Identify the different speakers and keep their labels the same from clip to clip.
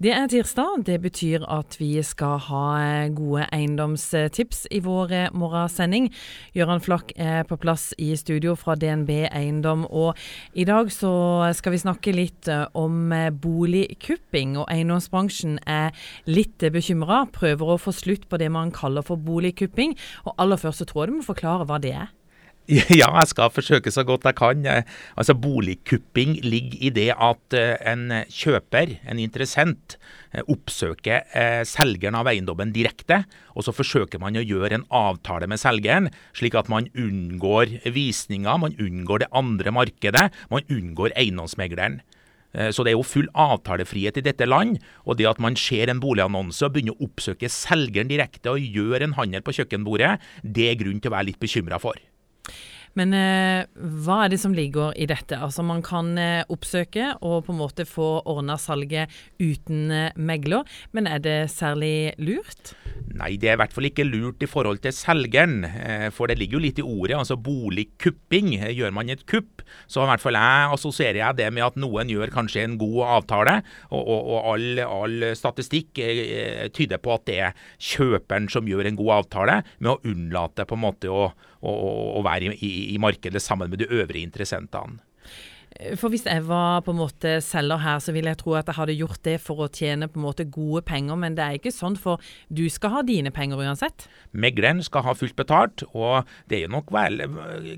Speaker 1: Det er tirsdag. Det betyr at vi skal ha eh, gode eiendomstips i vår eh, morgensending. Gøran Flakk er på plass i studio fra DNB Eiendom. Og i dag så skal vi snakke litt eh, om boligkupping. Og eiendomsbransjen er litt bekymra. Prøver å få slutt på det man kaller for boligkupping. Og aller først så tror jeg du må forklare hva det er.
Speaker 2: Ja, jeg skal forsøke så godt jeg kan. Altså, Boligkupping ligger i det at eh, en kjøper, en interessent, eh, oppsøker eh, selgeren av eiendommen direkte. Og så forsøker man å gjøre en avtale med selgeren, slik at man unngår visninger, man unngår det andre markedet, man unngår eiendomsmegleren. Så det er jo full avtalefrihet i dette land. Og det at man ser en boligannonse og begynner å oppsøke selgeren direkte og gjøre en handel på kjøkkenbordet, det er grunn til å være litt bekymra for.
Speaker 1: Men eh, hva er det som ligger i dette? Altså Man kan eh, oppsøke og på en måte få ordna salget uten eh, megler, men er det særlig lurt?
Speaker 2: Nei, det er i hvert fall ikke lurt i forhold til selgeren. Eh, for det ligger jo litt i ordet. altså Boligkupping. Gjør man et kupp, så i hvert fall jeg assosierer jeg det med at noen gjør kanskje en god avtale. Og, og, og all, all, statistikk eh, tyder på at det er kjøperen som gjør en god avtale, med å unnlate på en måte å, å, å være i, i markedet sammen med de øvrige interessentene.
Speaker 1: For hvis jeg var på en måte selger her, så ville jeg tro at jeg hadde gjort det for å tjene på en måte gode penger, men det er ikke sånn, for du skal ha dine penger uansett?
Speaker 2: Megleren skal ha fullt betalt, og det er jo nok vel,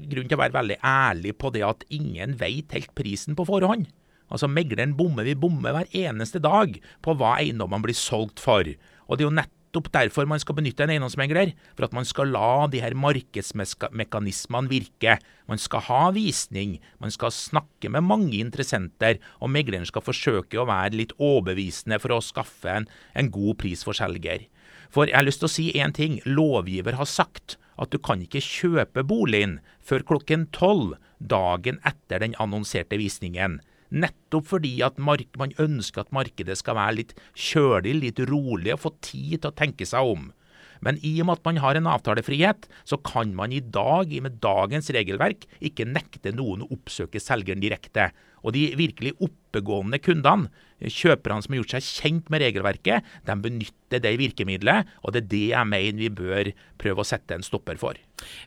Speaker 2: grunn til å være veldig ærlig på det at ingen vet helt prisen på forhånd. Altså Megleren bommer, vi bommer hver eneste dag på hva eiendommene blir solgt for. Og det er jo nett nettopp derfor man skal benytte en eiendomsmegler. For at man skal la de her markedsmekanismene virke. Man skal ha visning, man skal snakke med mange interessenter, og megleren skal forsøke å være litt overbevisende for å skaffe en, en god pris for selger. For jeg har lyst til å si én ting. Lovgiver har sagt at du kan ikke kjøpe boligen før klokken tolv dagen etter den annonserte visningen. Nettopp fordi at man ønsker at markedet skal være litt kjølig, litt rolig og få tid til å tenke seg om. Men i og med at man har en avtalefrihet, så kan man i dag, med dagens regelverk, ikke nekte noen å oppsøke selgeren direkte. Og de virkelig oppegående kundene, kjøperne som har gjort seg kjent med regelverket, de benytter det virkemidlet, og det er det jeg mener vi bør prøve å sette en stopper for.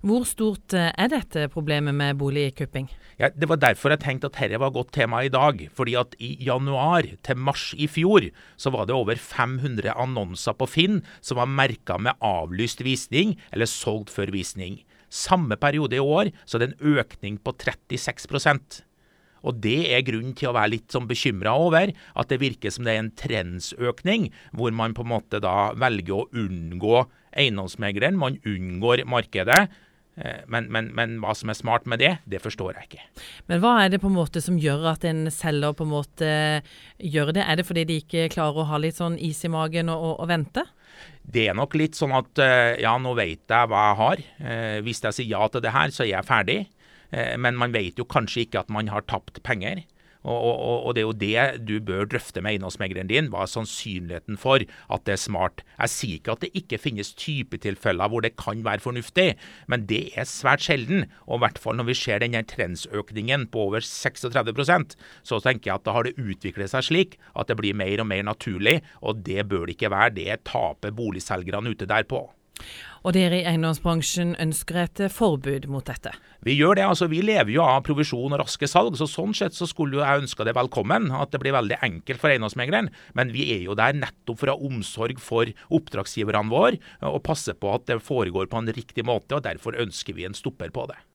Speaker 1: Hvor stort eh, er dette problemet med boligkupping?
Speaker 2: Ja, det var derfor jeg tenkte at dette var godt tema i dag. fordi at i januar til mars i fjor så var det over 500 annonser på Finn som var merka med avlyst visning eller solgt før visning. Samme periode i år så er det en økning på 36 og Det er grunn til å være litt sånn bekymra over at det virker som det er en trendsøkning, hvor man på en måte da velger å unngå eiendomsmegleren, man unngår markedet. Eh, men, men, men, hva som er smart med det, det forstår jeg ikke.
Speaker 1: Men hva er det på en måte som gjør at en selger på en måte gjør det? Er det fordi de ikke klarer å ha litt sånn is i magen og, og, og vente?
Speaker 2: Det er nok litt sånn at eh, ja, nå vet jeg hva jeg har. Eh, hvis jeg sier ja til det her, så er jeg ferdig. Eh, men man vet jo kanskje ikke at man har tapt penger. Og, og, og, det er jo det du bør drøfte med eiendomsmegleren din. Hva er sannsynligheten for at det er smart? Jeg sier ikke at det ikke finnes typetilfeller hvor det kan være fornuftig, men det er svært sjelden. Og i hvert fall når vi ser denne trendsøkningen på over 36% så tenker jeg at da har det utviklet seg slik at det blir mer og mer naturlig, og det bør det ikke være. Det taper boligselgerne ute der på.
Speaker 1: Og dere i eiendomsbransjen ønsker et forbud mot dette?
Speaker 2: Vi gjør det. altså Vi lever jo av provisjon og raske salg. så Sånn sett så skulle jeg ønske det velkommen. At det blir veldig enkelt for eiendomsmegleren. Men vi er jo der nettopp for å ha omsorg for oppdragsgiverne våre og passe på at det foregår på en riktig måte. og Derfor ønsker vi en stopper på det.